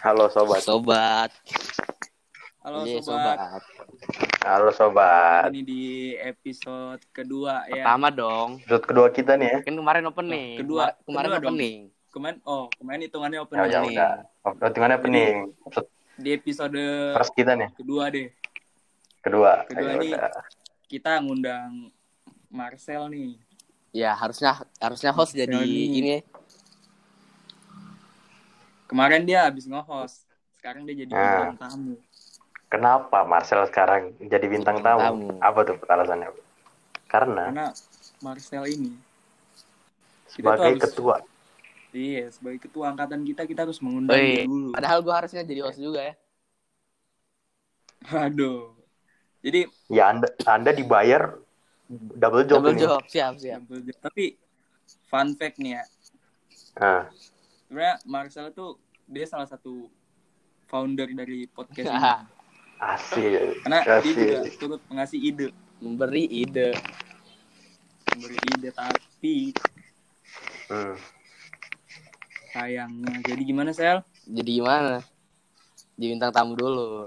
Halo sobat. Sobat. Halo Iya, sobat. Halo sobat. Ini di episode kedua ya. Pertama dong. Episode kedua kita nih ya. Kan kemarin opening. Kedua. Kemar- Kemarin Kedua dong. opening. Kemarin oh, kemarin hitungannya Ya, opening. ya Opening. udah. Hitungannya pening. Episode Di episode first kita nih. kedua deh. Kedua. Kedua Ya nih. udah. Kita ngundang Marcel nih. Ya harusnya harusnya host jadi Johnny. ini. Kemarin dia habis nge-host. Sekarang dia jadi Ah. bintang tamu. Kenapa Marcel sekarang jadi bintang, Bintang tamu? tamu. Apa tuh alasannya? Karena Karena Marcel ini sebagai harus- ketua. Iya, sebagai ketua angkatan kita kita harus mengundang dia dulu. padahal gua harusnya jadi host juga ya. Aduh. Jadi Ya Anda Anda dibayar double job Double ini. job, siap, siap. tapi fun fact nih ya. Nah, Sebenarnya Marcel tuh dia salah satu founder dari podcast ini. asik. Karena dia Asik. juga turut mengasih ide, Memberi ide. memberi ide tapi Hmm. sayangnya. Jadi gimana Sel? Jadi gimana? Jadi bintang tamu dulu.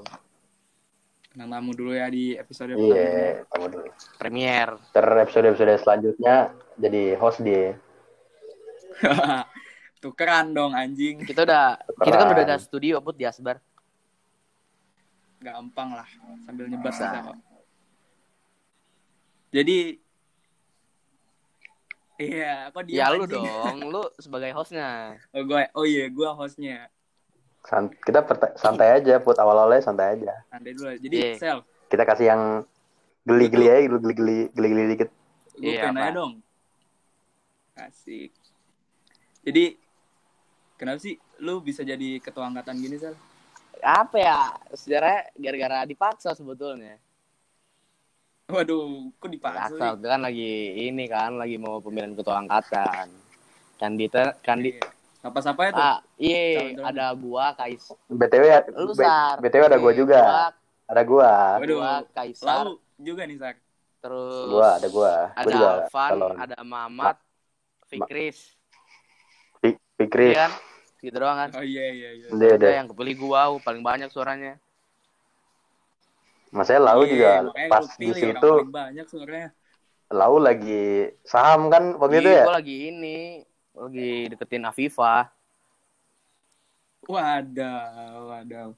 Bintang tamu dulu ya di episode pertama. Iya, tunggu dulu. Premier. Ter episode-episode selanjutnya jadi host dia. Tukeran dong anjing. Kita udah kita kan udah ada studio buat di Asbar. Gampang lah sambil nyebat Bisa. bisa kok. Jadi Iya, kok dia Ya lu dong, lu sebagai hostnya. Oh, gue, oh iya, gue hostnya. Sant- kita santai aja, put awal-awalnya santai aja. Santai dulu. Jadi, Iya. Sel, Kita kasih yang geli-geli aja, geli-geli geli-geli dikit. gue Iya, pengen apa? dong. Asik. Jadi, kenapa sih lu bisa jadi ketua angkatan gini, Sel? Apa ya? Sejarahnya gara-gara dipaksa sebetulnya. Waduh, kok dipaksa Paksa, sih? itu kan lagi ini kan lagi mau pemilihan ketua angkatan. Kandida kandi Iya. Siapa-siapa itu? ah, iya ada gua Kais. BTW, Lu Sar. BTW ada gua juga. Gua, Ada gua. Waduh, gua Kaisar, Lau juga nih, Sar. terus Gua, ada gua. Gua ada juga Alvan, calon. ada Mamat, Fikris. Fi- Fikri. Iya kan? Gitu doang kan. Oh iya, iya, iya. Ada. yang kepilih gua paling banyak suaranya. Mas saya Lau Iya, juga pas di situ banyak sebenarnya. Lau lagi saham kan waktu itu Iya, ya? gua lagi ini lagi deketin Afifa. Wadaw, wadaw.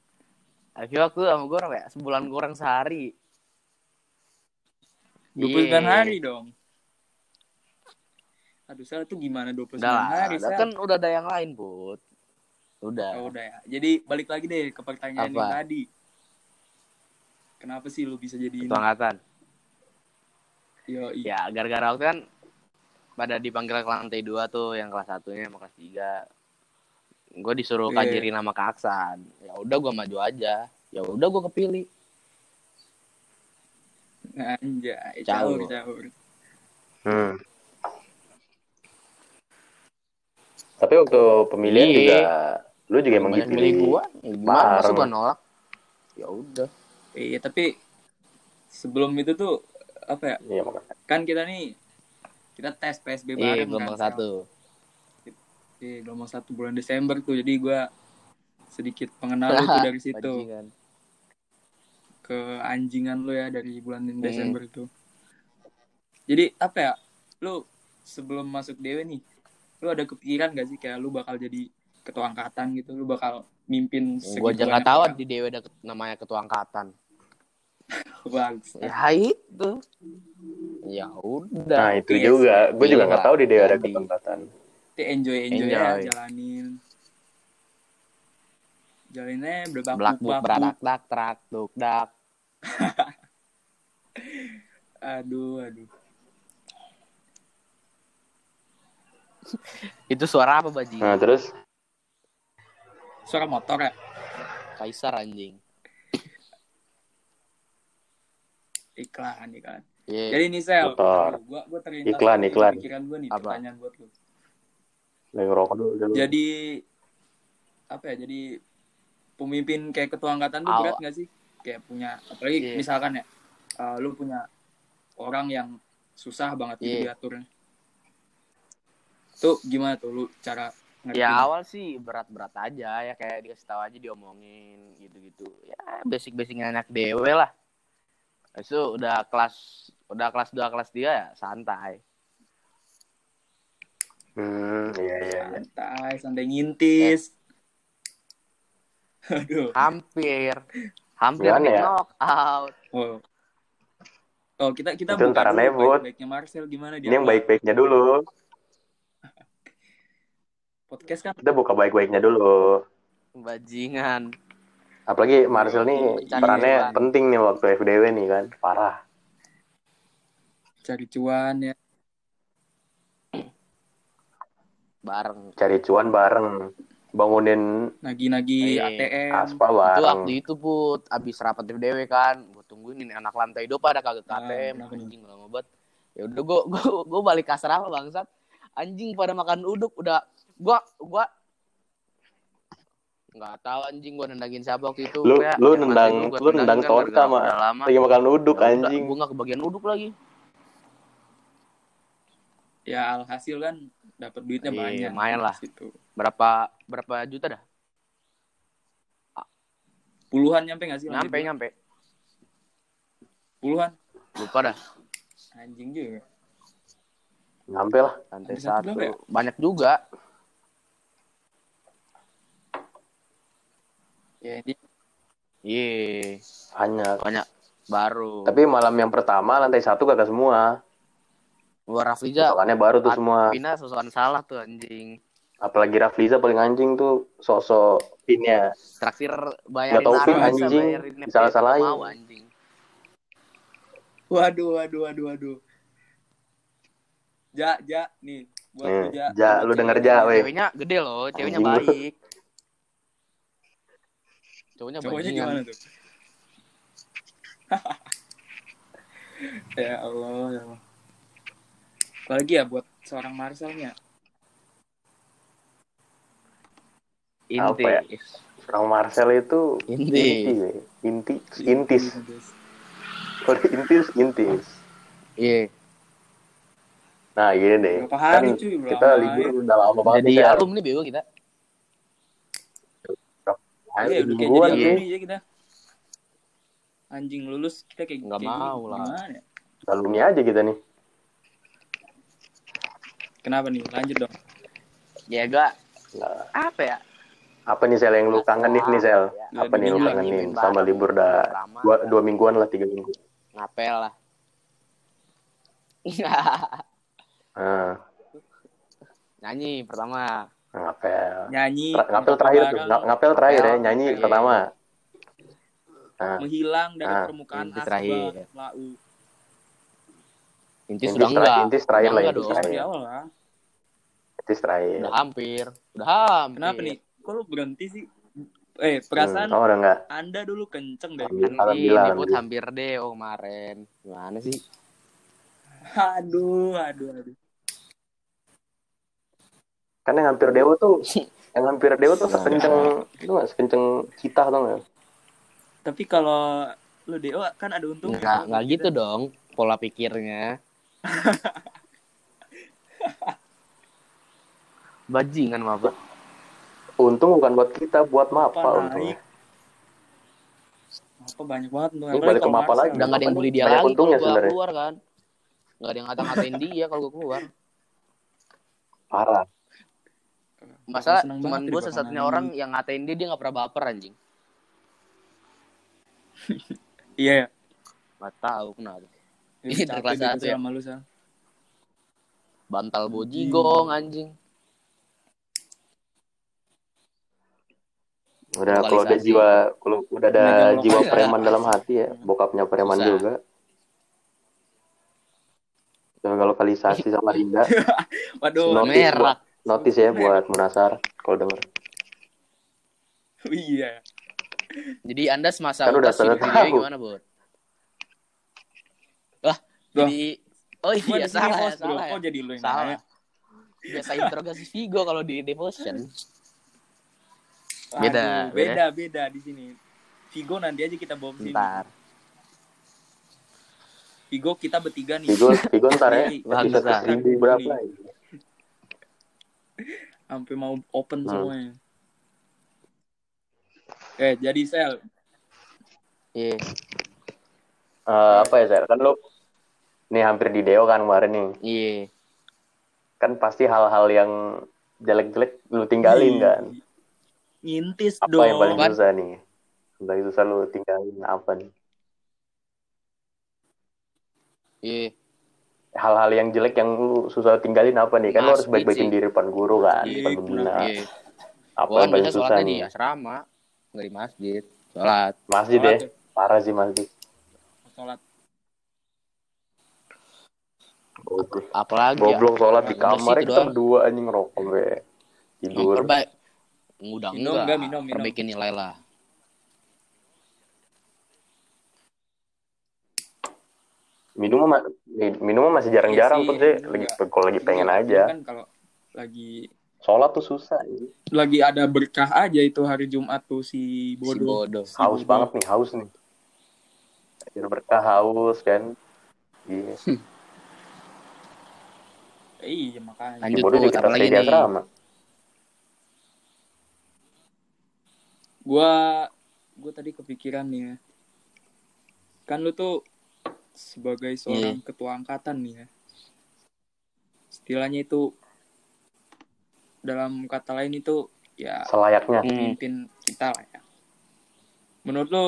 Afifa tuh sama gua berapa ya? Sebulan kurang sehari. 29 Iya. hari dong. Aduh, Sel itu gimana 29 Udah, lah, hari, udah Sel? kan udah ada yang lain, Bud. Udah. Oh, udah ya. Jadi balik lagi deh ke pertanyaan Apa? yang tadi. Kenapa sih lu bisa jadi ini? Ketua angkatan. Yo, iya. Ya, gara-gara waktu kan pada dipanggil ke lantai 2 tuh yang kelas satunya sama kelas 3. Gue disuruh Iya. kajiri nama ke Aksan. Ya udah gua maju aja. Ya udah gua kepilih. Anjay, Caur. caur, caur. Hmm. Tapi waktu pemilihan Iya. juga lu juga emang Banyak dipilih. milih gua. Ya gimana masa gua nolak? Ya udah. Iya, tapi sebelum itu tuh apa ya? Iya makanya. Kan kita nih kita tes PSB Iya, bareng gelombang kan. Satu. Iya, gelombang satu bulan Desember tuh. Jadi gua sedikit pengenal itu dari situ Bajingan. ke anjingan lu ya dari bulan Hmm. Desember itu. Jadi apa ya? Lu sebelum masuk dewe nih, lu ada kepikiran gak sih kayak lu bakal jadi ketua angkatan gitu, lu bakal mimpin Gua aja segitu nggak tahu di Dewa ada namanya ketua angkatan. Bangsa. Ya itu. Ya udah. Nah itu Yes. juga, gue juga Iya. nggak tahu di dia ada Jadi. kesempatan. Itu enjoy enjoy, ya Enjoy. jalanin. Jalaninnya berbakuk Blak buk beradak dak trak duk dak. Aduh, aduh. Itu suara apa bajingan? Nah terus Suara motor ya? Kaisar anjing. Iklan, iklan. Iya. Jadi nih Sel, Motor. gua gua terlintas Iklan, iklan. pikiran gua nih Apa? pertanyaan buat lu. lagi ngerokok dulu. dulu. Jadi apa ya? Jadi pemimpin kayak ketua angkatan tuh berat gak sih? Kayak punya apalagi Iya. misalkan ya, uh, lu punya orang yang susah banget gitu Iya. diaturnya. Tuh gimana tuh lu cara ngerti. Ya awal sih berat-berat aja ya kayak dikasih tahu aja diomongin gitu-gitu. Ya basic-basicnya anak dewe lah. Itu udah kelas udah kelas 2 kelas 3 ya santai. Hmm, iya iya. iya. santai santai ngintis aduh Hampir hampir Gimana ya? knock out. oh oh kita kita Itu buka ntar dulu nebut. baik-baiknya Marcel gimana dia Ini yang baik-baiknya dulu. Podcast kan Kita buka baik-baiknya dulu. Bajingan. Apalagi Marcel nih Cari perannya cuan. penting nih waktu FDW nih kan. Parah. cari cuan ya Bareng. Cari cuan bareng. Bangunin nagi-nagi Iya. ATM aspa Itu bareng. waktu itu put abis rapat FDW kan, gue tungguin ini anak lantai dua pada kagak Ah, KTM, kenapa nih? anjing lama banget. Ya udah gue gue gue balik kasar apa bangsat. Anjing pada makan uduk udah gua gua nggak tahu anjing gua nendangin siapa waktu itu. Lu- Ya, lu nendang- lu nendang kan Tota, gara-gara Ma. udah lama. Lagi makan uduk Ya anjing. Gua nggak kebagian uduk lagi. ya alhasil kan dapat duitnya Iya, banyak lumayan lah. Situ. Berapa berapa juta dah? puluhan nyampe nggak sih Nyampe nyampe. puluhan Lupa dah. anjing juga Nyampe lah. Lantai Lantai satu satu. ya? Banyak juga. Ya ini Iya, Banyak. banyak baru. Tapi malam yang pertama lantai satu kagak semua. Gua Rafliza Soalnya baru tuh semua. Pina sosokan salah tuh anjing. Apalagi Rafliza paling anjing tuh sosok pinnya. Traktir bayarin Nggak tahu Arab pin, anjing. Disalah-salahin. mau anjing. waduh waduh waduh waduh ja ja nih buat lu ja Ja, lu denger Ja, weh. Ceweknya gede loh, ceweknya Anjing baik. Cowoknya cowoknya bajingan. gimana tuh ya Allah ya Allah apalagi ya buat seorang Marcelnya Inti. Apa ya? Orang Marcel itu Inti. inti, inti, intis. Kalau intis, intis. Iya. Nah, gini deh. Hari, Kan cuy? Kita libur udah lama banget Jadi nih, Sel. alumni bego kita. Ayo, Iya, udah kayak jadi iya. alumni ya kita. Anjing lulus kita kayak Nggak kayak mau gini. lah. Gimana ya? Alumni aja kita nih. Kenapa nih? Lanjut dong. Ya gak Nah, apa ya? apa nih Sel yang lu kangenin nih Sel? Ya, Apa nih lu kangenin? Sama libur dah dua, dua mingguan lah, tiga minggu. Ngapel lah. Nah, Nyanyi pertama. Ngapel. Nyanyi. Tra- ngapel terakhir tuh. Ngapel terakhir ya, nyanyi iya. pertama. Nah, Menghilang dari Ah, permukaan inti asbak. terakhir. Lau. Inti Intis sudah terakhir- enggak. intis terakhir lah, intis dong. terakhir. Di awal lah. Intis terakhir. Udah hampir. Udah hampir. Kenapa nih? Kok lu berhenti sih? Eh, perasaan Hmm, oh, udah enggak? Anda dulu kenceng deh. Kan ini put alhamdulillah. hampir deh oh kemarin. Gimana sih? Aduh, aduh, aduh. Kan yang hampir dewa tuh, yang hampir dewa tuh sekenceng, itu nggak sekenceng kita tuh nggak? Tapi kalau lu DO kan ada untungnya. Enggak, enggak gitu dong pola pikirnya. Bajingan apa? Untung bukan buat kita, buat Apa Mapa naik? untungnya. Apa banyak banget untungnya. Lu Apalagi balik ke Mapa lagi. Udah nggak ada yang bully nih? dia lagi untungnya sebenarnya. keluar kan. Nggak ada yang ngata-ngatain dia kalau gua keluar. Parah. Masalah cuman gue satu-satunya orang yang ngatain dia dia nggak pernah baper anjing. Iya, ya. Nggak tahu kenapa. Ini Ini capek kelas gitu satu ya? sama lu, Sal. Bantal bojigong anjing. Udah kalau ada Lokalisasi. jiwa, kalau udah ada Megang jiwa preman dalam hati ya, bokapnya preman Susah. juga. Jaga lokalisasi sama Rinda. Waduh, Merah. Notis ya buat Munasar kalau denger. iya. Jadi Anda semasa Kan udah pada dia tahu. gimana, Bud? Wah, jadi Oh iya, salah ya, salah ya. Kok jadi lu yang Salah. nanya? Biasa interogasi Vigo kalau di Devotion. Aduh, Beda, beda, beda di sini. Vigo nanti aja kita bawa ke sini. Ntar. Vigo kita bertiga nih. Vigo, Vigo ntar ya. Seribu berapa? Sampai mau open Hmm. semuanya. Eh, jadi sel, Iya. Eh, apa ya, Sel? Kan lu nih hampir di Deo kan kemarin nih. Iya. Kan pasti hal-hal yang jelek-jelek lu tinggalin Ih, kan. Ngintis Apa dong. yang paling susah nih? Paling susah lu tinggalin apa nih? Iya. Hal-hal yang jelek yang lu susah tinggalin apa nih? Kan lu harus baik-baikin diri depan guru kan, Iya, depan pembina. Iya. Apa yang paling susah di nih? asrama, nggak di masjid. Sholat. Masjid deh. tuh. Parah sih masjid. Sholat. Goblok. Apalagi ya? Goblok sholat di kamar kita berdua anjing ngerokok be. Tidur. Memperbaik. Udah Minum enggak. enggak, minum, minum. Perbaikin nilai lah. Minum mah minum mah masih jarang-jarang Iya pun sih, Lagi kalau lagi pengen Iya, aja. Kan kalau lagi Sholat tuh susah. anjing. lagi ada berkah aja itu hari Jumat tuh si Si bodoh. bodoh. Si Haus bodoh. banget nih, haus nih. Akhir berkah haus kan. Iya. Eh, iya makanya. Si Lanjut bodoh Put, juga kita lagi di nih? asrama. Gua gua tadi kepikiran nih ya. Kan lu tuh sebagai Iya. seorang ketua angkatan nih ya. Istilahnya itu dalam kata lain itu ya Selayaknya. Hmm. pemimpin kita lah ya. Menurut lu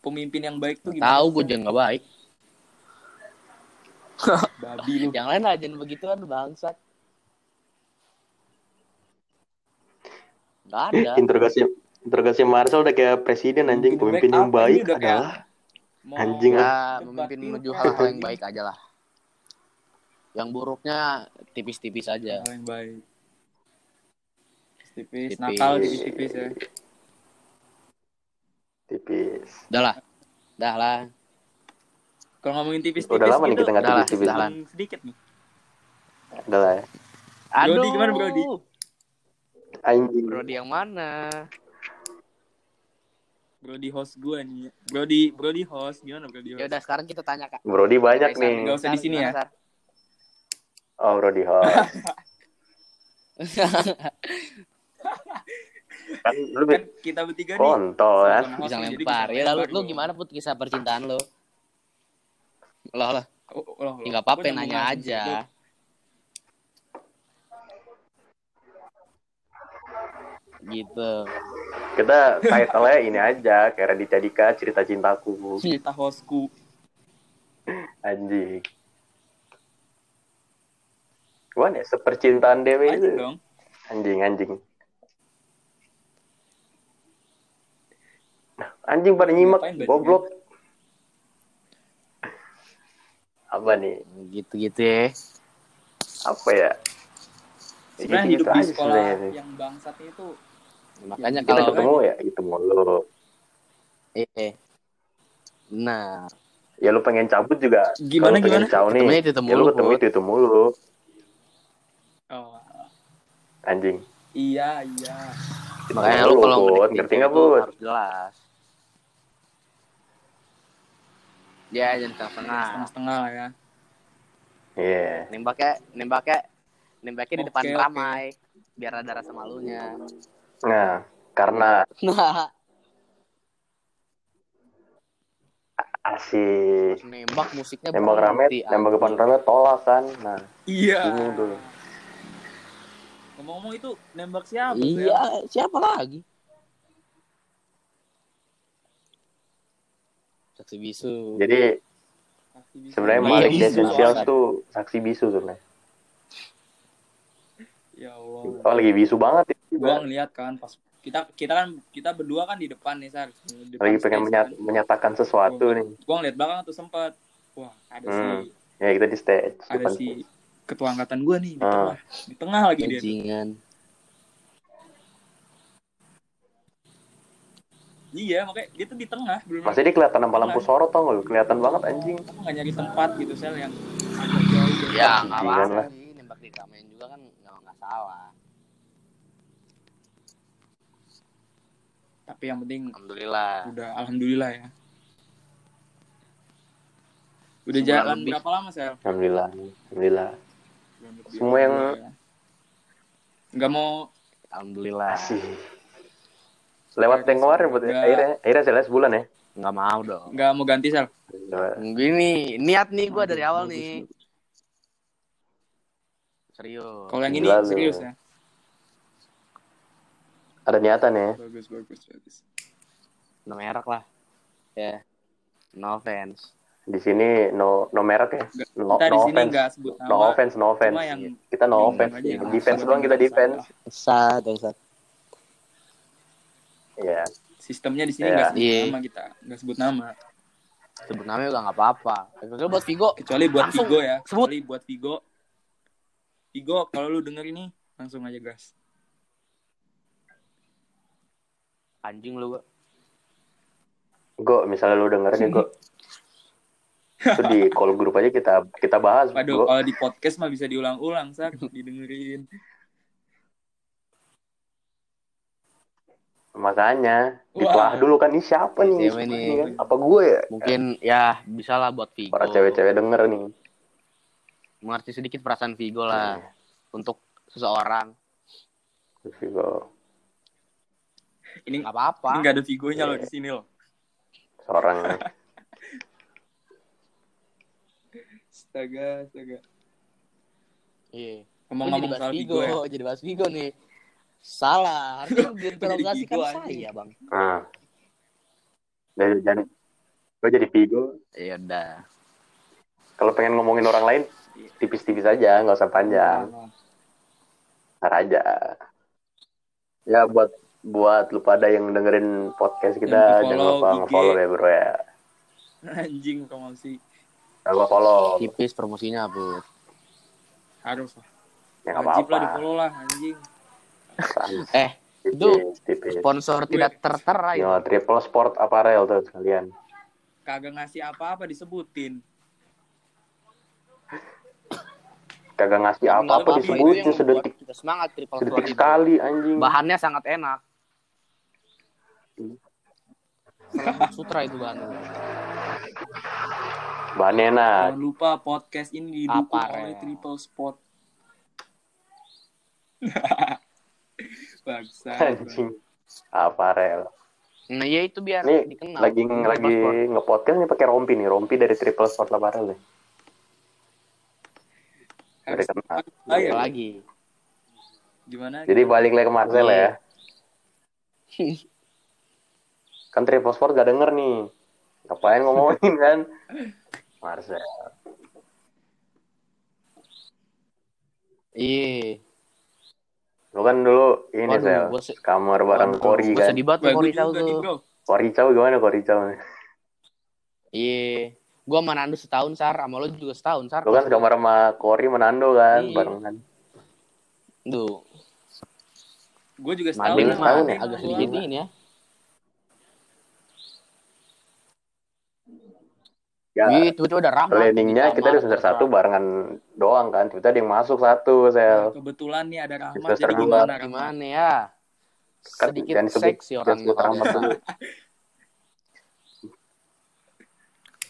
pemimpin yang baik tuh gimana? Tahu gue juga nggak baik. Babi lu. Yang lain aja begituan bangsat. Gak ada. Interogasi interogasi Marcel udah kayak presiden anjing. Pemimpin Pemimpin yang baik? Ini baik adalah Mau Anjing, Ya, memimpin menuju hal-hal yang baik aja lah. Yang buruknya tipis-tipis aja. Hal yang baik. Tipis, Tipis. nakal tipis-tipis ya. tipis. Udah lah. Udah lah. Kalau ngomongin tipis-tipis Udah lama nih gitu, kita nggak tipis-tipis. udah lah. sedikit nih. Udah lah ya. Brody gimana, Brody? Anjing. Brody yang mana? Brody host gue nih. Brody Brody host gimana Brody host? Ya udah sekarang kita tanya Kak. Brody banyak Sar, nih. Nggak usah di sini ya. Sar. Oh, Brody host. kan lu Kan kita bertiga nih. kontol kan. Bisa lempar. Ya lalu lu gimana put kisah percintaan lu? Loh lah, Oh, oh, oh, ya apa-apa nanya aja. langsung. Gitu. Kita title-nya ini aja, kayak Raditya Dika, cerita cintaku. Cerita hostku. Anjing. Gimana ya, sepercintaan Dewi Aja itu? dong. Anjing, anjing. Nah, Anjing pada nyimak, goblok. Apa nih? Gitu-gitu ya. Apa ya? Sebenarnya hidup di aja sekolah yang bangsatnya itu Makanya Kita kalau ketemu ya, ketemu lu. eh nah, Ya lu pengen cabut juga. Gimana, Kalau pengen gimana? caw nih, itu-itu ya lu mulu, ketemu itu itu mulu. oh, Anjing. iya iya. makanya Lu, kalau Ngerti nggak, harus jelas. Ya, jangan setengah-setengah. Setengah-setengah lah ya. Iya. Nembaknya, nembaknya, nembaknya di depan oke. ramai. Biar ada rasa malunya. Nah, karena Nah, asik nembak musiknya nembak rame, nembak depan rame tolak kan. Nah, Iya. bingung tuh. Ngomong-ngomong itu nembak siapa? Iya, siapa lagi? Saksi bisu. Jadi sebenarnya Iya, Malik banget. tuh saksi bisu sebenarnya. Ya Allah. Oh lagi bisu banget Gua ngeliat kan pas kita kita kan kita berdua kan di depan nih Sar. Depan Lagi pengen menyat- kan. menyatakan sesuatu nih. Gua ngeliat belakang tuh sempet. Wah, ada Hmm. si Ya kita di stage. ada depan si ketua angkatan gua nih di Ah. tengah. Di tengah lagi dia. Iya, makanya dia tuh di tengah belum Masih dia kelihatan sama lampu sorot tau gak? Kelihatan banget anjing. Aku nggak nyari tempat gitu sel yang agak jauh gitu. Ya, nggak apa-apa sih. Nembak di ramein juga kan nggak nggak salah. Tapi yang penting Alhamdulillah. udah alhamdulillah ya. Udah Sebulan jalan lebih. berapa lama sel? Alhamdulillah. Alhamdulillah. Semua yang- Ya. nggak mau Alhamdulillah. Asih. Lewat yang kemarin buat Enggak. akhirnya akhirnya saya sebulan ya. Nggak mau dong. nggak mau ganti sel Gini, niat nih gue dari awal nih. Serius. kalau yang ini serius ya Ada niatan ya. bagus bagus bagus No merek lah. Ya. No offense. Di sini no no merek ya. No, kita di no sini offense. nggak sebut nama No offense, no offense. Yang Kita no bingung offense. aja yang Defense doang kita yang defense. Sat, sat. Iya. sistemnya di sini Iya. nggak sebut Iya. nama kita nggak sebut nama Sebut namanya juga nggak apa-apa. Kecuali buat Vigo. kecuali buat Langsung Vigo ya sebut. kecuali buat Vigo Vigo kalau lu denger ini langsung aja gas Anjing lu. gua. Go, misalnya lu denger nih, Go. Itu di call group aja kita kita bahas. Waduh, kalau di podcast mah bisa diulang-ulang, Sak. Didengerin. Makanya ditelah dulu kan ini siapa nih? Cewek nih. Ini kan? Apa gue ya? Mungkin ya bisa lah buat Vigo. Para cewek-cewek denger nih. Mengerti sedikit perasaan Vigo lah. Untuk seseorang. Vigo. Ini Nggak apa-apa. ini nggak ada Vigonya Iya. loh di sini loh. Seorang Astaga, astaga. Iya. Ngomong-ngomong Gua jadi soal Vigo ya. Jadi bahas Vigo nih. Salah. Harusnya diinterogasi jadi Vigo, kan saya, Bang. ah. Dari jadi gue jadi Vigo. Iya udah. Kalau pengen ngomongin orang lain, tipis-tipis aja, nggak usah panjang. Salah. Ntar aja. Ya buat buat lu pada yang dengerin podcast kita Yang jangan lupa nge-follow ya bro ya. Anjing promosi. Jangan lupa follow. Tipis promosinya, Bu. Harus lah. Ya nggak Wajib lah apa-apa. di-follow lah, anjing. Eh, Tipis, itu tipis. sponsor tidak tertera itu. Yo, triple sport apparel tuh sekalian. Kagak ngasih apa-apa disebutin. Kagak ngasih apa-apa disebutin sedetik Kita semangat triple sedetik sport itu. sekali anjing. Bahannya sangat enak. Selambut sutra itu. Bahannya enak. Jangan lupa podcast ini didukung Apa, oleh Rel? Triple Sport. Bangsa. Anjing. Apparel. Nah, ya itu biar Ini dikenal. lagi lagi nge-podcast nih pakai rompi nih, rompi dari triple sport apparel nih. Dari kenal. Ah, ya. Apa lagi? Gimana? Jadi balik lagi ke Marcel Iya. ya. Kan triple sport gak denger nih. Ngapain ngomongin kan? Marcel. Iya. Lu kan dulu ini Waduh, Sel. gua se- Kamar bareng Waduh, Kori kan. Sedih banget Kori Chow tuh. Kori Chow gimana Kori Chow? Iya. Gua sama Nandu setahun, Sar. Sama lo juga setahun, Sar. Lu kan kamar sama Kori Menando kan, Iya. barengan. Tuh. Gue juga setahun. Setahun ya? agak sedikit ini ya. Ya, Iya, itu udah ramah. planningnya kita di semester satu barengan doang kan. Kita ada yang masuk satu, Nah, Sel. kebetulan nih ada Rahmat. Jadi gimana Rahmat? Gimana ya? Kan Sedikit sebut- seksi sebut Rahmat dulu.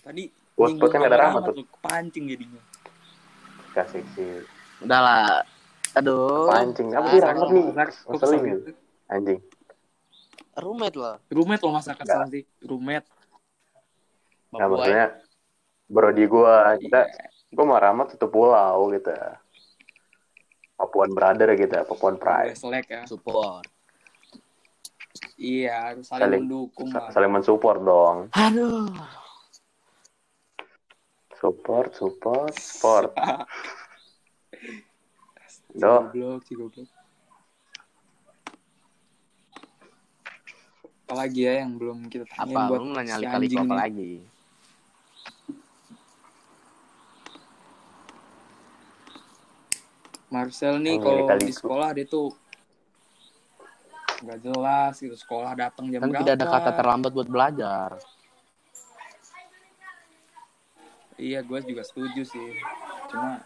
Tadi sebut kan ada Rahmat tuh. tuh. Kepancing jadinya. Kasih sih. Udah lah. Aduh. Pancing. Apa sih Ah, Rahmat nih? Ngeselin gitu? gitu. Anjing. Roommate loh. Roommate loh masa kesel sih. Roommate. Nah, Bapak maksudnya Brody gua, kita Iya. gua sama Rahmat satu pulau gitu. Papuan brother gitu, Papuan pride. Selek ya. support. Iya, harus saling, Saling- mendukung Sa- lah. Saling mensupport dong. Aduh. Support, support, support. Doh. Goblok sih goblok. Apalagi ya yang belum kita tanyain Apa buat lu nanya si kali anjing apa lagi? Marcel nih Yang kalau di sekolah dia tuh nggak jelas gitu sekolah datang jam Kan berapa tidak ada kata terlambat buat belajar. iya gue juga setuju sih cuma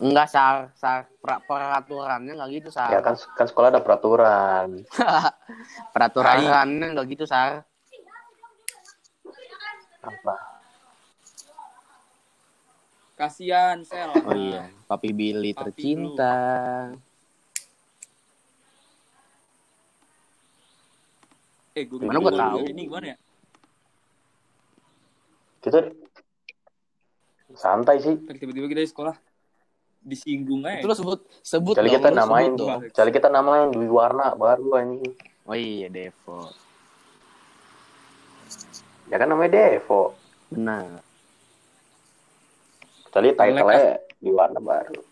Enggak, Sar. Sar. Per- peraturannya enggak gitu, Sar. Ya kan kan sekolah ada peraturan. Peraturannya enggak gitu, Sar. Apa? Kasihan, Sel. Oh iya, Papi Billy Papi tercinta. Eh, gue Mana gue tahu. Ini gimana ya? Kita santai sih. Tiba-tiba kita di sekolah disinggung aja. Itu lo sebut sebut. Kali kita namain, kali kita namain Dwi Warna baru ini. Oh iya, Devo. Ya kan namanya Devo. Benar. Kecuali title-nya Dwi Warna baru.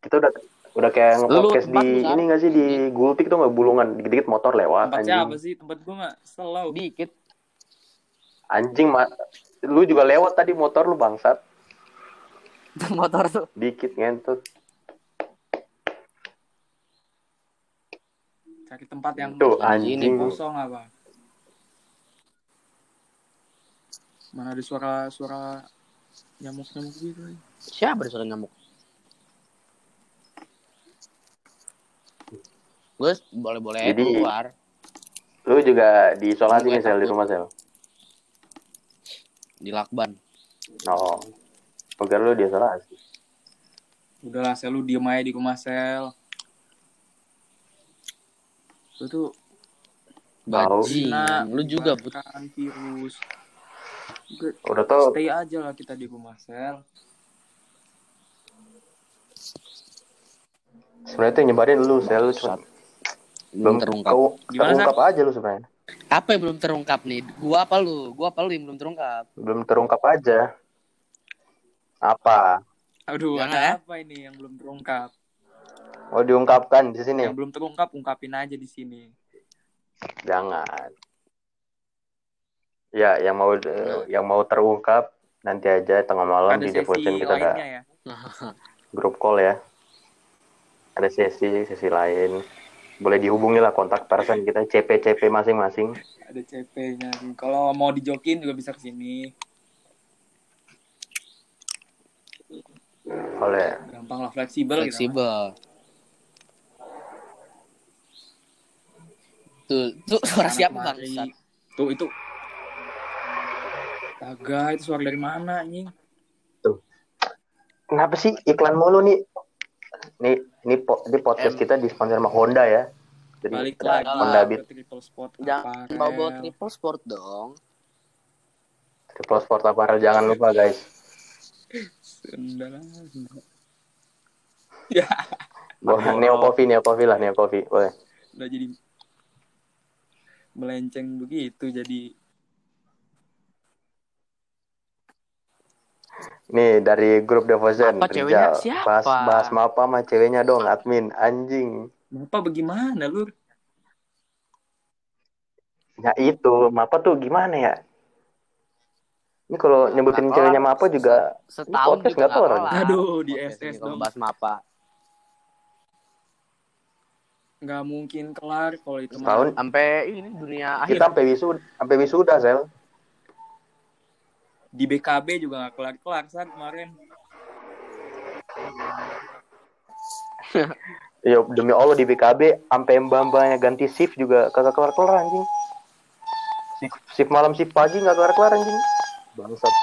Kita udah udah kayak nge-podcast di lu- ini gak sih di Gultik tuh nggak bulungan dikit-dikit motor lewat Tempat siapa anjing. sih? Tempat gue mah slow. Dikit. Anjing ma- lu juga lewat tadi motor lu bangsat. Motor tuh. Dikit ngentut. Cari tempat yang Tuh Anjing ini, kosong apa? Mana ada suara-suara nyamuk-nyamuk gitu. eh. Siapa suara nyamuk? Gue boleh-boleh aja Jadi- keluar. Lu juga diisolasi nih sel di rumah sel. Di lakban. Oh. Agar lu diisolasi. Udahlah, sel lu diem aja di rumah sel. Lu tuh. Bajingan. Lu juga but. menyebarkan virus. Udah, Udah tau stay aja lah kita di rumah sel. sebenarnya tuh nyebarin lu sel lu cuma Belum terungkap. kau- Gimana, terungkap aja lu sebenarnya. Apa yang belum terungkap nih? Gua apa lu? Gua apa lu yang belum terungkap? Belum terungkap aja. Apa? Aduh, Jangan ada ya. apa ini yang belum terungkap? Oh diungkapkan di sini. Yang belum terungkap ungkapin aja di sini. Jangan. Ya, yang mau Nah. yang mau terungkap nanti aja tengah malam ada di Devotion kita ada ya. grup call ya. Ada sesi sesi lain. Boleh dihubungi lah kontak person kita CP-CP masing-masing. Ada CP-nya. Kalau mau dijokin juga bisa ke sini. Oleh Gampang lah fleksibel, gitu. Fleksibel. Tuh, tuh suara siapa bangsat? Tuh itu. Kagak, itu suara dari mana anjing? Kenapa sih iklan mulu nih? Nih, ini, po- ini podcast Em. kita disponsor sama Honda ya. Jadi Balik lagi Honda Beat triple spot Jangan bawa bawa triple sport dong. Triple Sport Apparel jangan lupa guys. Sunda lah, Sunda. Ya, Boleh Neo Coffee, Neo Coffee lah, Neo Coffee. Boleh. udah jadi melenceng begitu jadi Nih dari grup Devotion. Apa ceweknya? Rizal. Siapa? Bahas, bahas mapa sama ceweknya dong, admin. Anjing. apa bagaimana lu? Ya itu, mapa tuh gimana ya? Ini kalau nyebutin ceweknya mapa juga Setahun podcast juga nggak kelar. Aduh, di SS dong. bahas mapa. nggak mungkin kelar kalau itu setahun Sampai ini dunia akhir. kita sampai wisuda, sampai wisuda sel. Di BKB juga nggak kelar kelar saat kemarin Ya demi Allah di BKB sampai mbak-mbaknya ganti shift juga kagak kelar-kelar anjing. Shift, shift malam shift pagi nggak kelar-kelar anjing. Bangsat.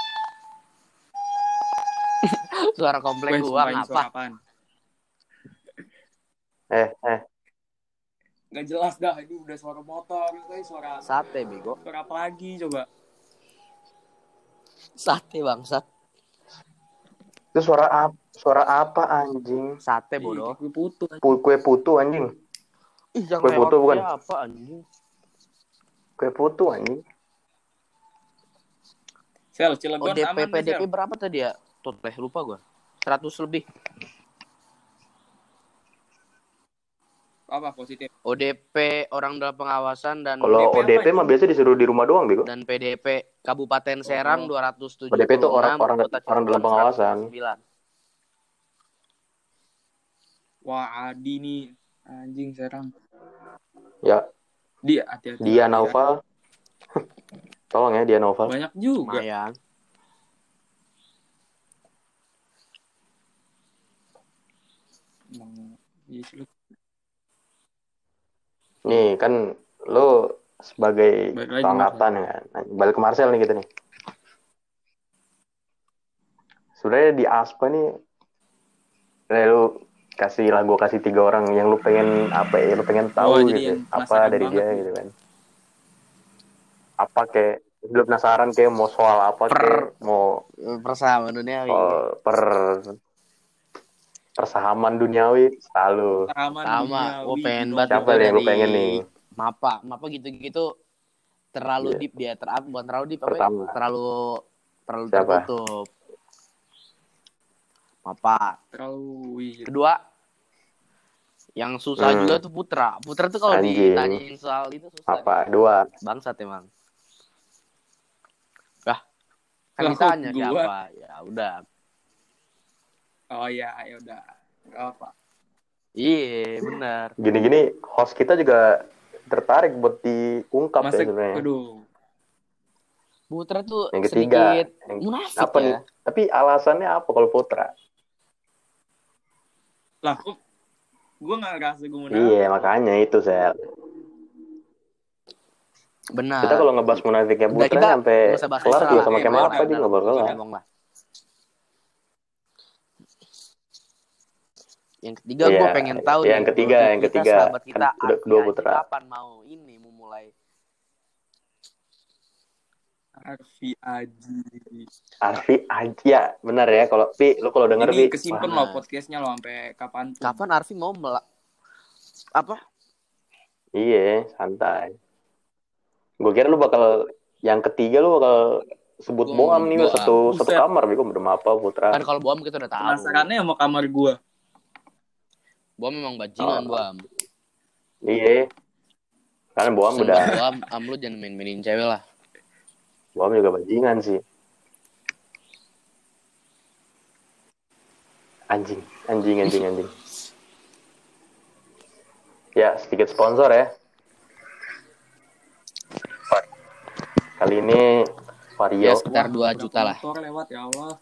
Suara komplek gua apaan? Eh, eh, nggak jelas dah ini udah suara motor ini suara Sate bego. suara apa lagi coba Sate bangsat. itu suara apa? Suara apa anjing? Sate Ih, bodoh. kue putu Pu- Kue putu anjing. Ih, yang Kue putu bukan? siapa anjing? Kue putu anjing. sel Cilegon ODP aman nggak, PDP berapa tadi ya? Tuh, lupa gua. 100 lebih. Apa positif ODP orang dalam pengawasan dan Kalau ODP ODP mah biasa disuruh di rumah doang bego. dan PDP Kabupaten Serang Oh. 276 ODP itu orang- orang- orang dalam pengawasan. 109. wah Adi nih anjing serang Ya, dia hati-hati dia Naufal. Tolong ya dia Naufal. banyak juga Lumayan. Emang, iya sih, lu. Nih kan lu sebagai ketua angkatan kan. Balik ke Marcel nih gitu nih. Sebenarnya di Aspa nih lu kasih lah gue kasih tiga orang yang lu pengen apa ya lu pengen tahu Oh, gitu yang apa dari dia gitu. gitu kan apa kayak lu penasaran kayak mau soal apa Per- kayak mau Persamaan duniawi. oh, per persahaman duniawi selalu Taman Sama, gua pengen banget siapa yang lu pengen nih Mapa, mapa gitu-gitu terlalu Iya. deep dia, ter bukan terlalu deep apa ya? Pertama. terlalu terlalu Siapa? tertutup. Mapa. terlalu. Kedua yang susah Hmm. juga tuh Putra. Putra tuh kalau ditanyain soal itu susah. apa dua Bangsat emang. Wah. Kan Lah, ditanya siapa? Ya udah. Oh ya ya udah. Gak apa Iya, benar. gini-gini host kita juga tertarik buat diungkap masa ya sebenarnya. aduh. Putra tuh Yang ketiga, sedikit yang- munafik apa ya. nih? Tapi alasannya apa kalau putra? Lah kok gue nggak ngerasa gue munafik? Iya makanya itu saya Benar. kita kalau ngebahas munafiknya putra kita sampai kelar juga sama kayak apa dia nggak? Bakal kelar ngomong lah. Yang ketiga Iya, gue pengen tahu yang nih, ketiga, yang kita, ketiga. sahabat kita Kan udah kedua Haji putra. kapan mau ini mau mulai Arfi Aji. Arfi aja ya benar ya. Kalau Pi lu kalau denger ini Pi. kesimpan loh podcastnya lo sampai kapan kapan Arfi mau melak apa? Iya santai. Gue kira lu bakal yang ketiga lu bakal sebut boam nih gua- satu satu buset. kamar Pi belum apa putra? Kan kalau Boam kita udah tahu. Penasarannya sama kamar gue Boam memang bajingan Oh. Boam. Iya. Karena boam udah Boam am lu jangan main-mainin cewek lah. Boam juga bajingan sih. Anjing anjing anjing anjing. Ya sedikit sponsor ya. Kali ini Vario ya sekitar 2 juta lah. Motor lewat ya Allah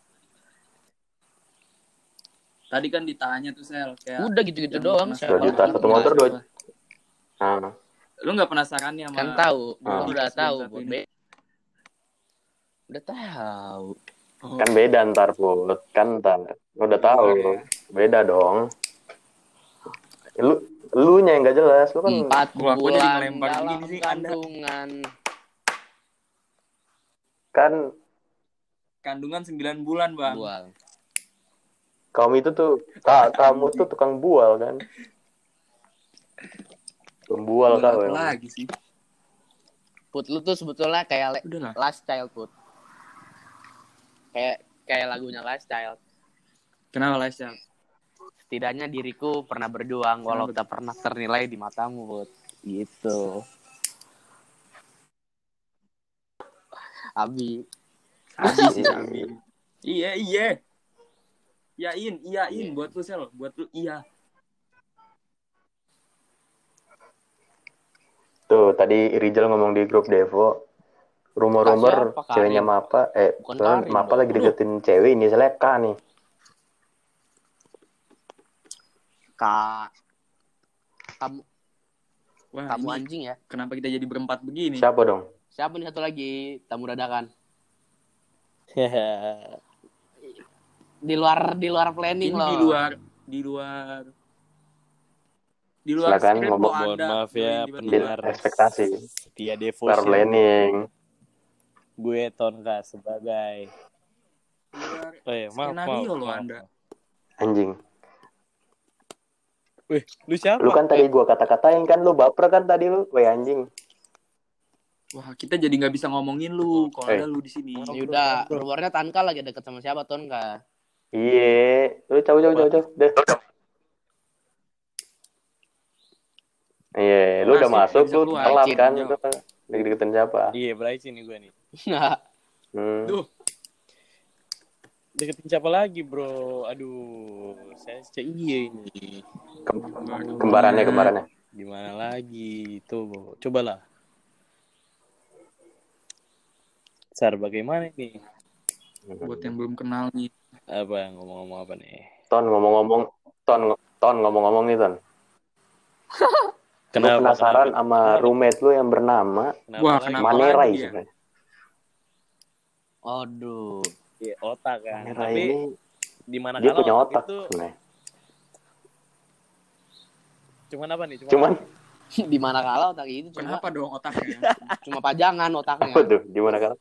tadi kan ditanya tuh sel kayak udah gitu-gitu doang. Dua juta, satu motor dua nah, lu nggak penasaran nih sama kan tahu Ah. Gua udah tahu Bud. udah tahu. Oh, kan beda ntar put kan ntar. Lu udah tahu beda dong. Lu lu nya yang gak jelas. Lu kan empat Gua- gua jadi bulan ngelempar dalam gini sih, Anda. kandungan. Kan kandungan 9 bulan bang. Bual kamu itu tuh ka, kamu tuh tukang bual kan? Pembual Bulan kau lagi sih? Put lu tuh sebetulnya kayak le- udah last child put. Kayak kayak lagunya last child. Kenapa lah sel setidaknya diriku pernah berjuang walau Pernah tak pernah ternilai di matamu put. Gitu. Abi. Abi sih Abi. Iya iya Iyain, iyain buat lu sel, buat lu iya. tuh tadi Rizal ngomong di grup Devo rumor-rumor ceweknya Mapa eh Bukan Karim, Mapa lagi deketin cewek ini? Seleka nih. Kak kamu Wah, kamu anjing ya. kenapa kita jadi berempat begini? siapa dong? Siapa nih satu lagi? Tamu dadakan di luar di luar Ini planning loh di luar, di luar, di luar Silakan, skrip ngomong. Mohon maaf ya, pendengar. ekspektasi Setia Star Devotion. planning Gue Tonka sebagai luar Oh iya, maaf, maaf, skenario lo maaf. Anda. anjing Wih, lu siapa? lu kan tadi gua kata-katain kan lu baper kan tadi lu weh anjing Wah, kita jadi nggak bisa ngomongin lu kalau Eh. ada lu di sini. Yaudah, rumornya Tanka lagi deket sama siapa Ton kak? Iya, lu jauh jauh jauh jauh. Deh. Iya, lu udah masuk lu telat kan lagi deketin siapa? Iya, Bryce ini gue nih. Hmm. Duh. Deketin siapa lagi, bro? Aduh, saya cek iya ini. Kem- kembarannya kembarannya. Gimana lagi? Tuh, cobalah. Sar, bagaimana nih? Buat yang belum kenal nih. Apa, ngomong-ngomong apa nih? Ton ngomong-ngomong, Ton Ton ngomong-ngomong nih Ton. Lu penasaran sama roommate lu yang bernama Kenapa Wah, kenapa? Manerai ya? sebenarnya. Aduh, Iya, otak kan. Manerai Tapi ini di mana dia punya otak otak itu sebenarnya. Cuman apa nih? Cuman, Cuman di mana kala otak itu cuma Kenapa dong otaknya? cuma pajangan otaknya. apa tuh? Gimana kala?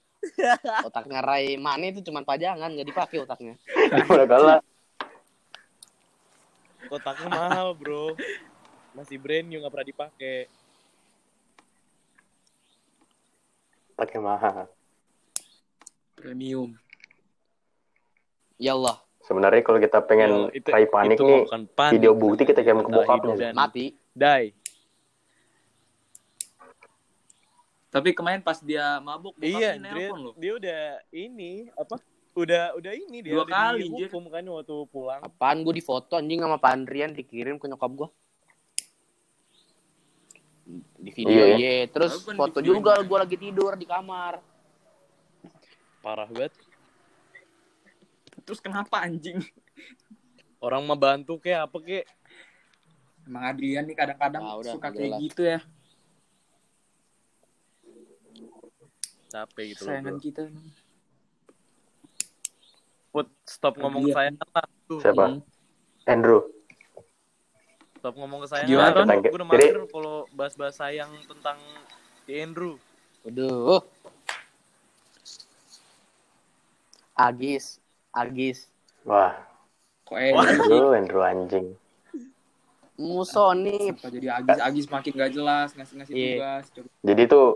Otaknya Ray Mane itu cuma pajangan, nggak dipakai otaknya. Gimana kala? otaknya mahal, Bro. Masih brand new nggak pernah dipakai. Pakai mahal. Premium. Ya Allah, Sebenarnya kalau kita pengen Yo, itu- raih panik itu nih, video bukti kita kirim ke bokapnya. mati. Die. Tapi kemarin pas dia mabuk, Iya, dia, nelpon loh. dia udah ini apa? Udah udah ini dia Dua udah kali, dihukum kan waktu pulang. Apaan gue di foto anjing sama Pak Andrian dikirim ke nyokap gue. Di video Iya. iya, terus kan di foto video juga gue lagi tidur di kamar. Parah banget. Terus kenapa anjing? Orang mah bantu kayak apa kek? Emang Adrian nih kadang-kadang Ah, udah, suka udah kayak lah. gitu ya. Capek gitu loh. Sayangan Bro. kita. Put, stop ngomong Iya. saya lah. Tuh, Siapa? Hmm. Andrew. Stop ngomong ke saya. Gimana, lah. Ton? Gue udah Jadi- mager kalau bahas-bahas sayang tentang si Andrew. Waduh. Agis, Agis, Wah, Kok Andrew, Andrew anjing. Musonip. Jadi Agis Agis makin gak jelas ngasih-ngasih Iya. tugas. Coba. Jadi tuh,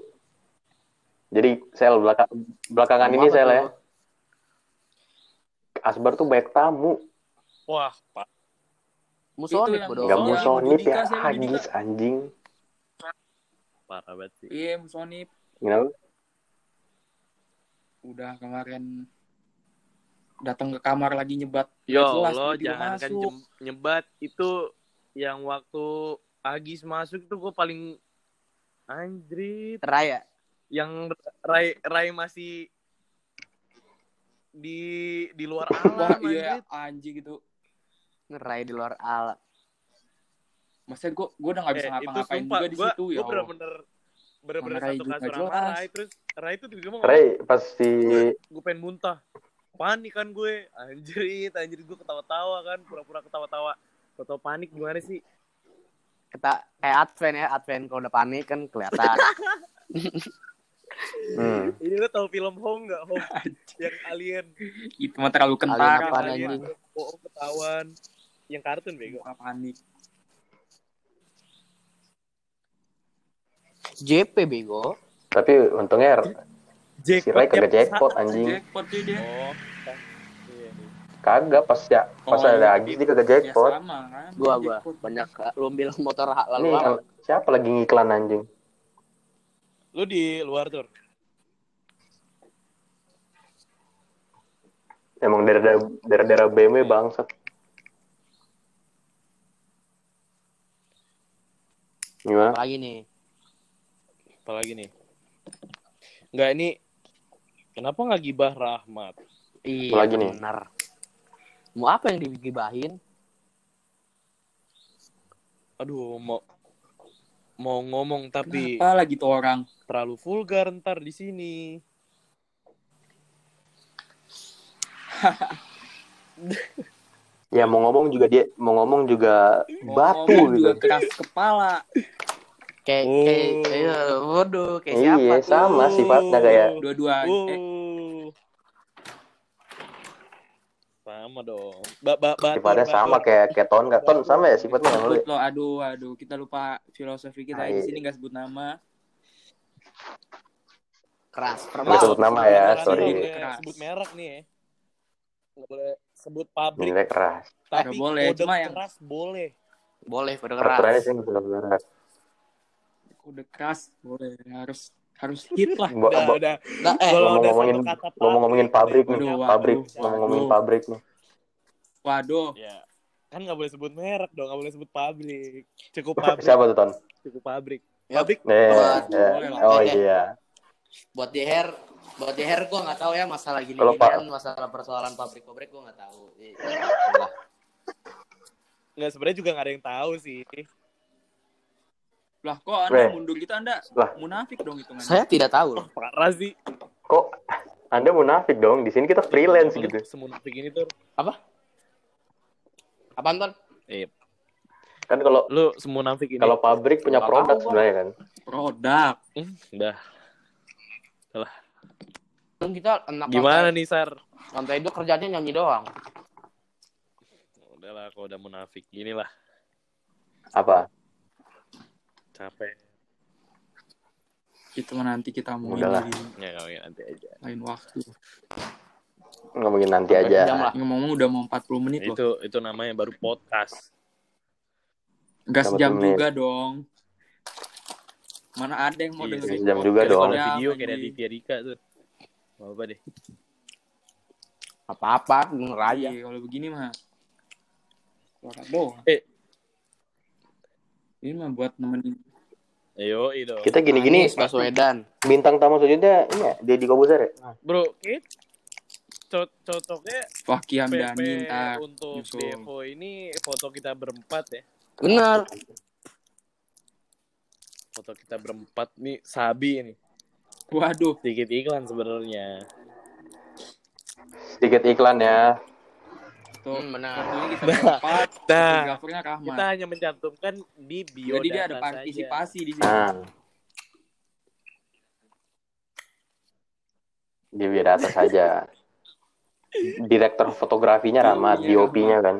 jadi sel belakang belakangan ini Apa sel ya. Asbar tuh banyak tamu. Wah, Pak. Musonip Itu yang- bodoh. Nggak Oh, mau yang sonip Budika, ya. Agis anjing. Parah banget sih. Iya, Musonip Kenapa? udah kemarin datang ke kamar lagi nyebat. Lo tiba-tiba jangan kan nyebat itu yang waktu Agis masuk tuh gue paling anjrit Raya. Yang Rai Rai masih di di luar Wah, alam iya anjing gitu. Ngerai di luar alam. Maksudnya gue gue udah gak bisa Eh, itu ngapa-ngapain sumpah juga di gua, situ ya. Allah. bener-bener bener-bener Rai satu juga kasur sama. Rai terus Rai tuh tiba-tiba ngomong Ray pasti gue pengen muntah panik kan gue anjrit anjrit gue ketawa-tawa kan pura-pura ketawa-tawa Tahu panik gimana sih Kita kayak Advent ya, Advent kalau udah panik kan kelihatan. hmm, ini lo tau film Home nggak Home yang alien Itu mah terlalu apaan, alien anjing? bohong ketahuan yang kartun bego panik. JP bego. tapi untungnya si Ray kagak jackpot anjing. Jackpot cuy dia. oh iya. Kagak pas ya pas Oh, ada Agis dia kagak Ya jackpot. sama kan. Gua gua jackpot. banyak lu bilang motor lalu apa? siapa lagi ngiklan anjing? Lu di luar tuh Emang daerah daerah BMW bangsat. Gimana? Apa lagi nih? apalagi nih Enggak ini kenapa nggak gibah Rahmat Iya, Apa lagi nih? benar. Mau apa yang digibahin? aduh mau mau ngomong tapi Kenapa lagi tuh orang? terlalu vulgar ntar di sini Ya mau ngomong juga dia mau ngomong juga Mau batu ngomong gitu. juga keras kepala. Kayak Oh. kayak iya, waduh, kayak Iya, siapa tuh? sama sifatnya kayak Dua-dua. Eh, oh sama dong ba ba batur, sifatnya batur. sama kayak kayak ton nggak ton sama ya sifatnya yang lu. aduh, aduh, kita lupa filosofi kita di sini nggak sebut nama. Keras. Nggak sebut nama ya, sorry. Keras. sebut merek nih ya nggak boleh sebut pabrik Nilai keras. tapi Nggak boleh, kode cuma yang- keras boleh Boleh, pada keras. Peraturannya sih nggak benar. Udah keras, boleh harus harus hit lah. Bo- udah bo- udah Nah, eh, Kalau ngomong ngomongin satu kata ngomong ngomongin pabrik nih, pabrik, ngomongin pabrik nih. Waduh, ya kan nggak boleh sebut merek dong nggak boleh sebut pabrik cukup pabrik Siapa tuh ton? cukup pabrik Ya, pabrik eh, boleh lah. oh iya. buat di hair buat di hair gue nggak tahu ya masalah gini Kalau Pak- kan masalah persoalan pabrik-pabrik gue nggak tahu Iya, itulah. nggak sebenarnya juga nggak ada yang tahu sih lah kok anda Weh. mundur gitu anda Lah. munafik dong hitungannya. saya tidak tahu loh parah sih Kok Anda munafik dong? Di sini kita freelance gitu. semunafik ini tuh apa apaan ton eh Kan kalau Lu semua nafik ini. kalau pabrik punya produk sebenarnya kan. Produk. Hmm, udah. Kan kita anak Gimana nih, Sar? Lantai itu kerjanya nyanyi doang. Udahlah, kalau udah munafik gini lah. Apa? Capek. Itu nanti kita mau Udahlah. Ya, nanti aja. lain waktu. Ngomongin nanti Sampai aja. lah. Ngomong-ngomong udah mau 40 menit loh. Itu itu namanya baru podcast. Enggak Dapat sejam menit. juga dong. Mana ada yang mau Iya, dengerin sejam juga dong. Ada video kayak dari? Fierika tuh. Gak apa deh. Apa-apa, denger aja. Iya, kalau begini mah suara doang. Eh. Ini mah buat nemenin. Ayo, itu. Kita gini-gini Anies Baswedan. bintang tamu selanjutnya ini ya, Deddy Kobuzer ya? Bro, cocoknya Fakih PP Hamdani ntar. untuk nyusul. Devo ini foto kita berempat ya. Bener. Foto kita berempat nih Sabi ini. Waduh, Sedikit iklan sebenarnya. Sedikit iklan ya. tuh. Hmm, benar. Kita berempat. Nah. Kita hanya mencantumkan di bio Jadi dia ada partisipasi di sini. Nah. Di data saja. Direktur fotografinya Rahmat, Iya, DOP-nya kan.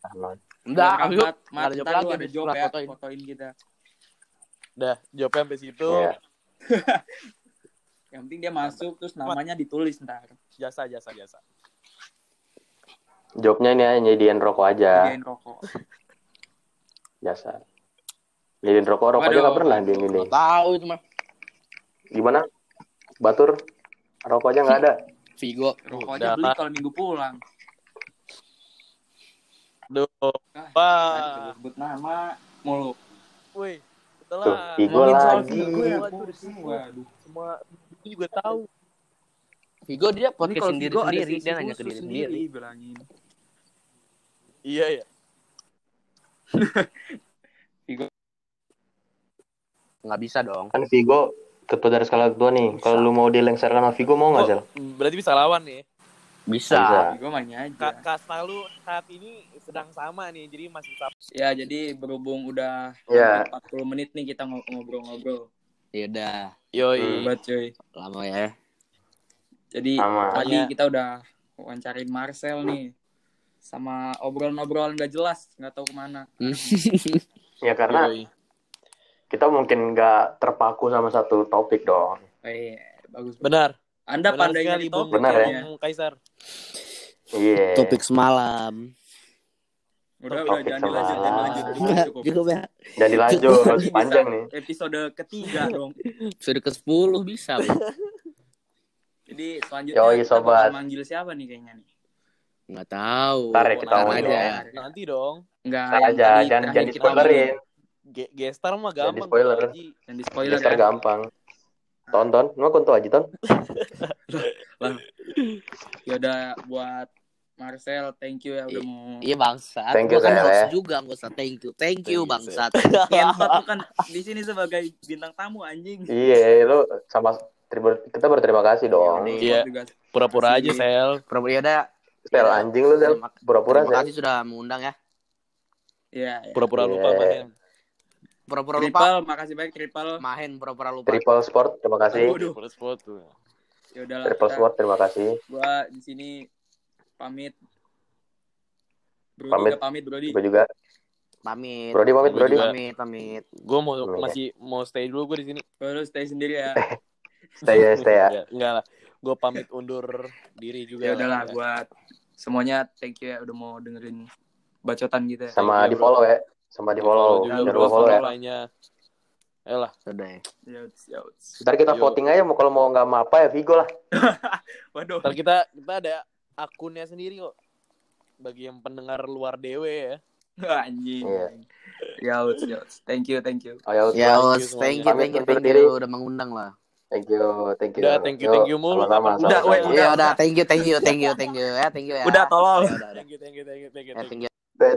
Rahmat. Enggak, Rahmat, yuk. Mat, Ada job lagi ada nih, job ya, fotoin. fotoin kita. Udah, jawabnya sampai situ. Iya. Yang penting dia masuk terus namanya ditulis ntar. Jasa, jasa, jasa. Jobnya ini ya, nyediain rokok aja. Jagain rokok. Jasa. Nyediain rokok, rokok aja Waduh. nggak pernah di ini. Tahu itu mah. Gimana? Batur, rokok aja nggak ada. Vigo. Rokok aja beli kalau minggu pulang. Duh, Ah, sebut nama mulu. woi. Tuh, Setelah Vigo lagi. Vigo ya, Waduh. Vigo. Semua itu juga tahu. Vigo dia podcast kalau sendiri Vigo sendiri, dia nanya ke diri sendiri. bilangin. Iya, ya. Nggak bisa dong. Kan Vigo ketua dari skala kedua nih. Kalau lu mau dilengsarkan sama Vigo mau nggak, Sel? Berarti bisa lawan nih. Bisa. Bisa. Gue mainnya Ka aja. kasta lu saat ini sedang sama nih, jadi masih sama. Ya jadi berhubung udah Ya. 40 menit nih kita ngob- ngobrol-ngobrol. Ya udah, Yoi. Hebat cuy. lama ya. Jadi Sama. tadi Makanya- kita udah wawancarin Marcel nih. Sama obrolan-obrolan gak jelas, nggak tahu ke mana. Ya karena Yoi. Kita mungkin nggak terpaku sama satu topik dong. Eh, bagus. Benar. Anda Benar pandai sekali, topik Benar ya. Bung Kaisar. Iya. Topik semalam. Udah, Topik udah, jangan dilanjut, jangan dilanjut. Cukup, cukup. Ya. Jadi lanjut, Ini panjang bisa nih. Episode ketiga dong. Sudah ke 10 bisa. Jadi selanjutnya Yoi, kita sobat. bakal manggil siapa nih kayaknya nih? Nggak tahu. Ntar ya kita Ntar omongin aja. ya. Nanti dong. Enggak, aja, jangan jangan spoilerin. Ge- Gestar mah gampang. Pak Haji. Yang di spoiler Gestar ya. gampang. Tonton, mau konto aja ton. Ya udah buat Marcel, thank you ya udah mau Iya bangsat. Thank you, Gua kan host ya. juga nggak usah thank you. Thank you bangsat. ngentot lu kan di sini sebagai bintang tamu anjing. Iya, lu sama terima- kita berterima kasih dong. Iya. Pura-pura aja. Sel. Pura-pura ya udah. Sel anjing lu Sel. Terima- Pura-pura Terima Sel. kasih sudah mengundang ya. Iya, ya. Pura-pura Iya. lupa, Mahen. Pura-pura lupa. Triple, makasih banyak Triple. Mahen pura-pura lupa. Triple Sport, terima kasih. Waduh. Terus foto. Ya udahlah. Triple kita- Sport, terima kasih. Gua di sini pamit. Brody Pamit. pamit. pamit Brody. Gue juga. Pamit. Brody pamit, Gua Brody. juga. Pamit, pamit. Gue mau Iya. masih mau stay dulu gue di sini. Gua lu stay sendiri ya. Stay ya, stay ya. Ya, enggak lah. Gue pamit undur diri juga. ya udahlah lah. buat semuanya thank you ya udah mau dengerin bacotan kita. ya. Sama Thank di follow ya. Sama di follow. bro. lupa follow ya. Lainnya. Ayolah. Sudah ya. Yauts, yauts. Ntar kita Yo. voting aja mau kalau mau nggak mau apa ya Vigo lah. Waduh. Ntar kita kita ada akunnya sendiri kok. Bagi yang pendengar luar dewe ya. Anjing. Iya. Yauts, yauts. Thank you, thank you. Ayo, Ya, Thank you thank you, thank you, thank udah mengundang lah. thank you, thank you. Udah, thank you, Yo, thank you mulu. Sama-sama. Udah, sama-sama. weh, Iya, udah. udah, thank you, thank you, thank you, thank you ya, thank you ya. Udah tolol. Ya, udah, udah. Thank you, thank you, thank you, thank you. Ya, thank you. thank you. Bye,